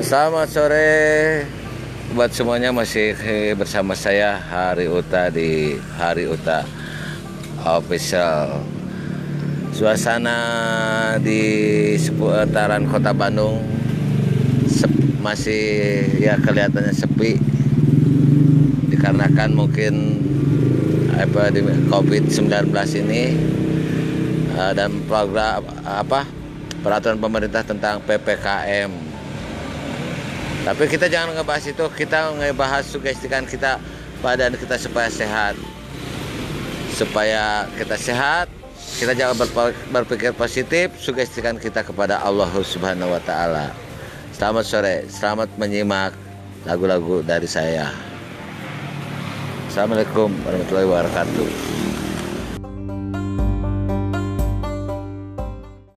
Selamat sore buat semuanya masih bersama saya Hari Uta di Hari Uta Official. Suasana di seputaran Kota Bandung masih ya kelihatannya sepi dikarenakan mungkin apa di Covid-19 ini eh, dan program apa peraturan pemerintah tentang PPKM. Tapi kita jangan ngebahas itu, kita ngebahas sugestikan kita badan kita supaya sehat. Supaya kita sehat, kita jangan berpikir positif, sugestikan kita kepada Allah Subhanahu wa taala. Selamat sore, selamat menyimak lagu-lagu dari saya. Assalamualaikum warahmatullahi wabarakatuh.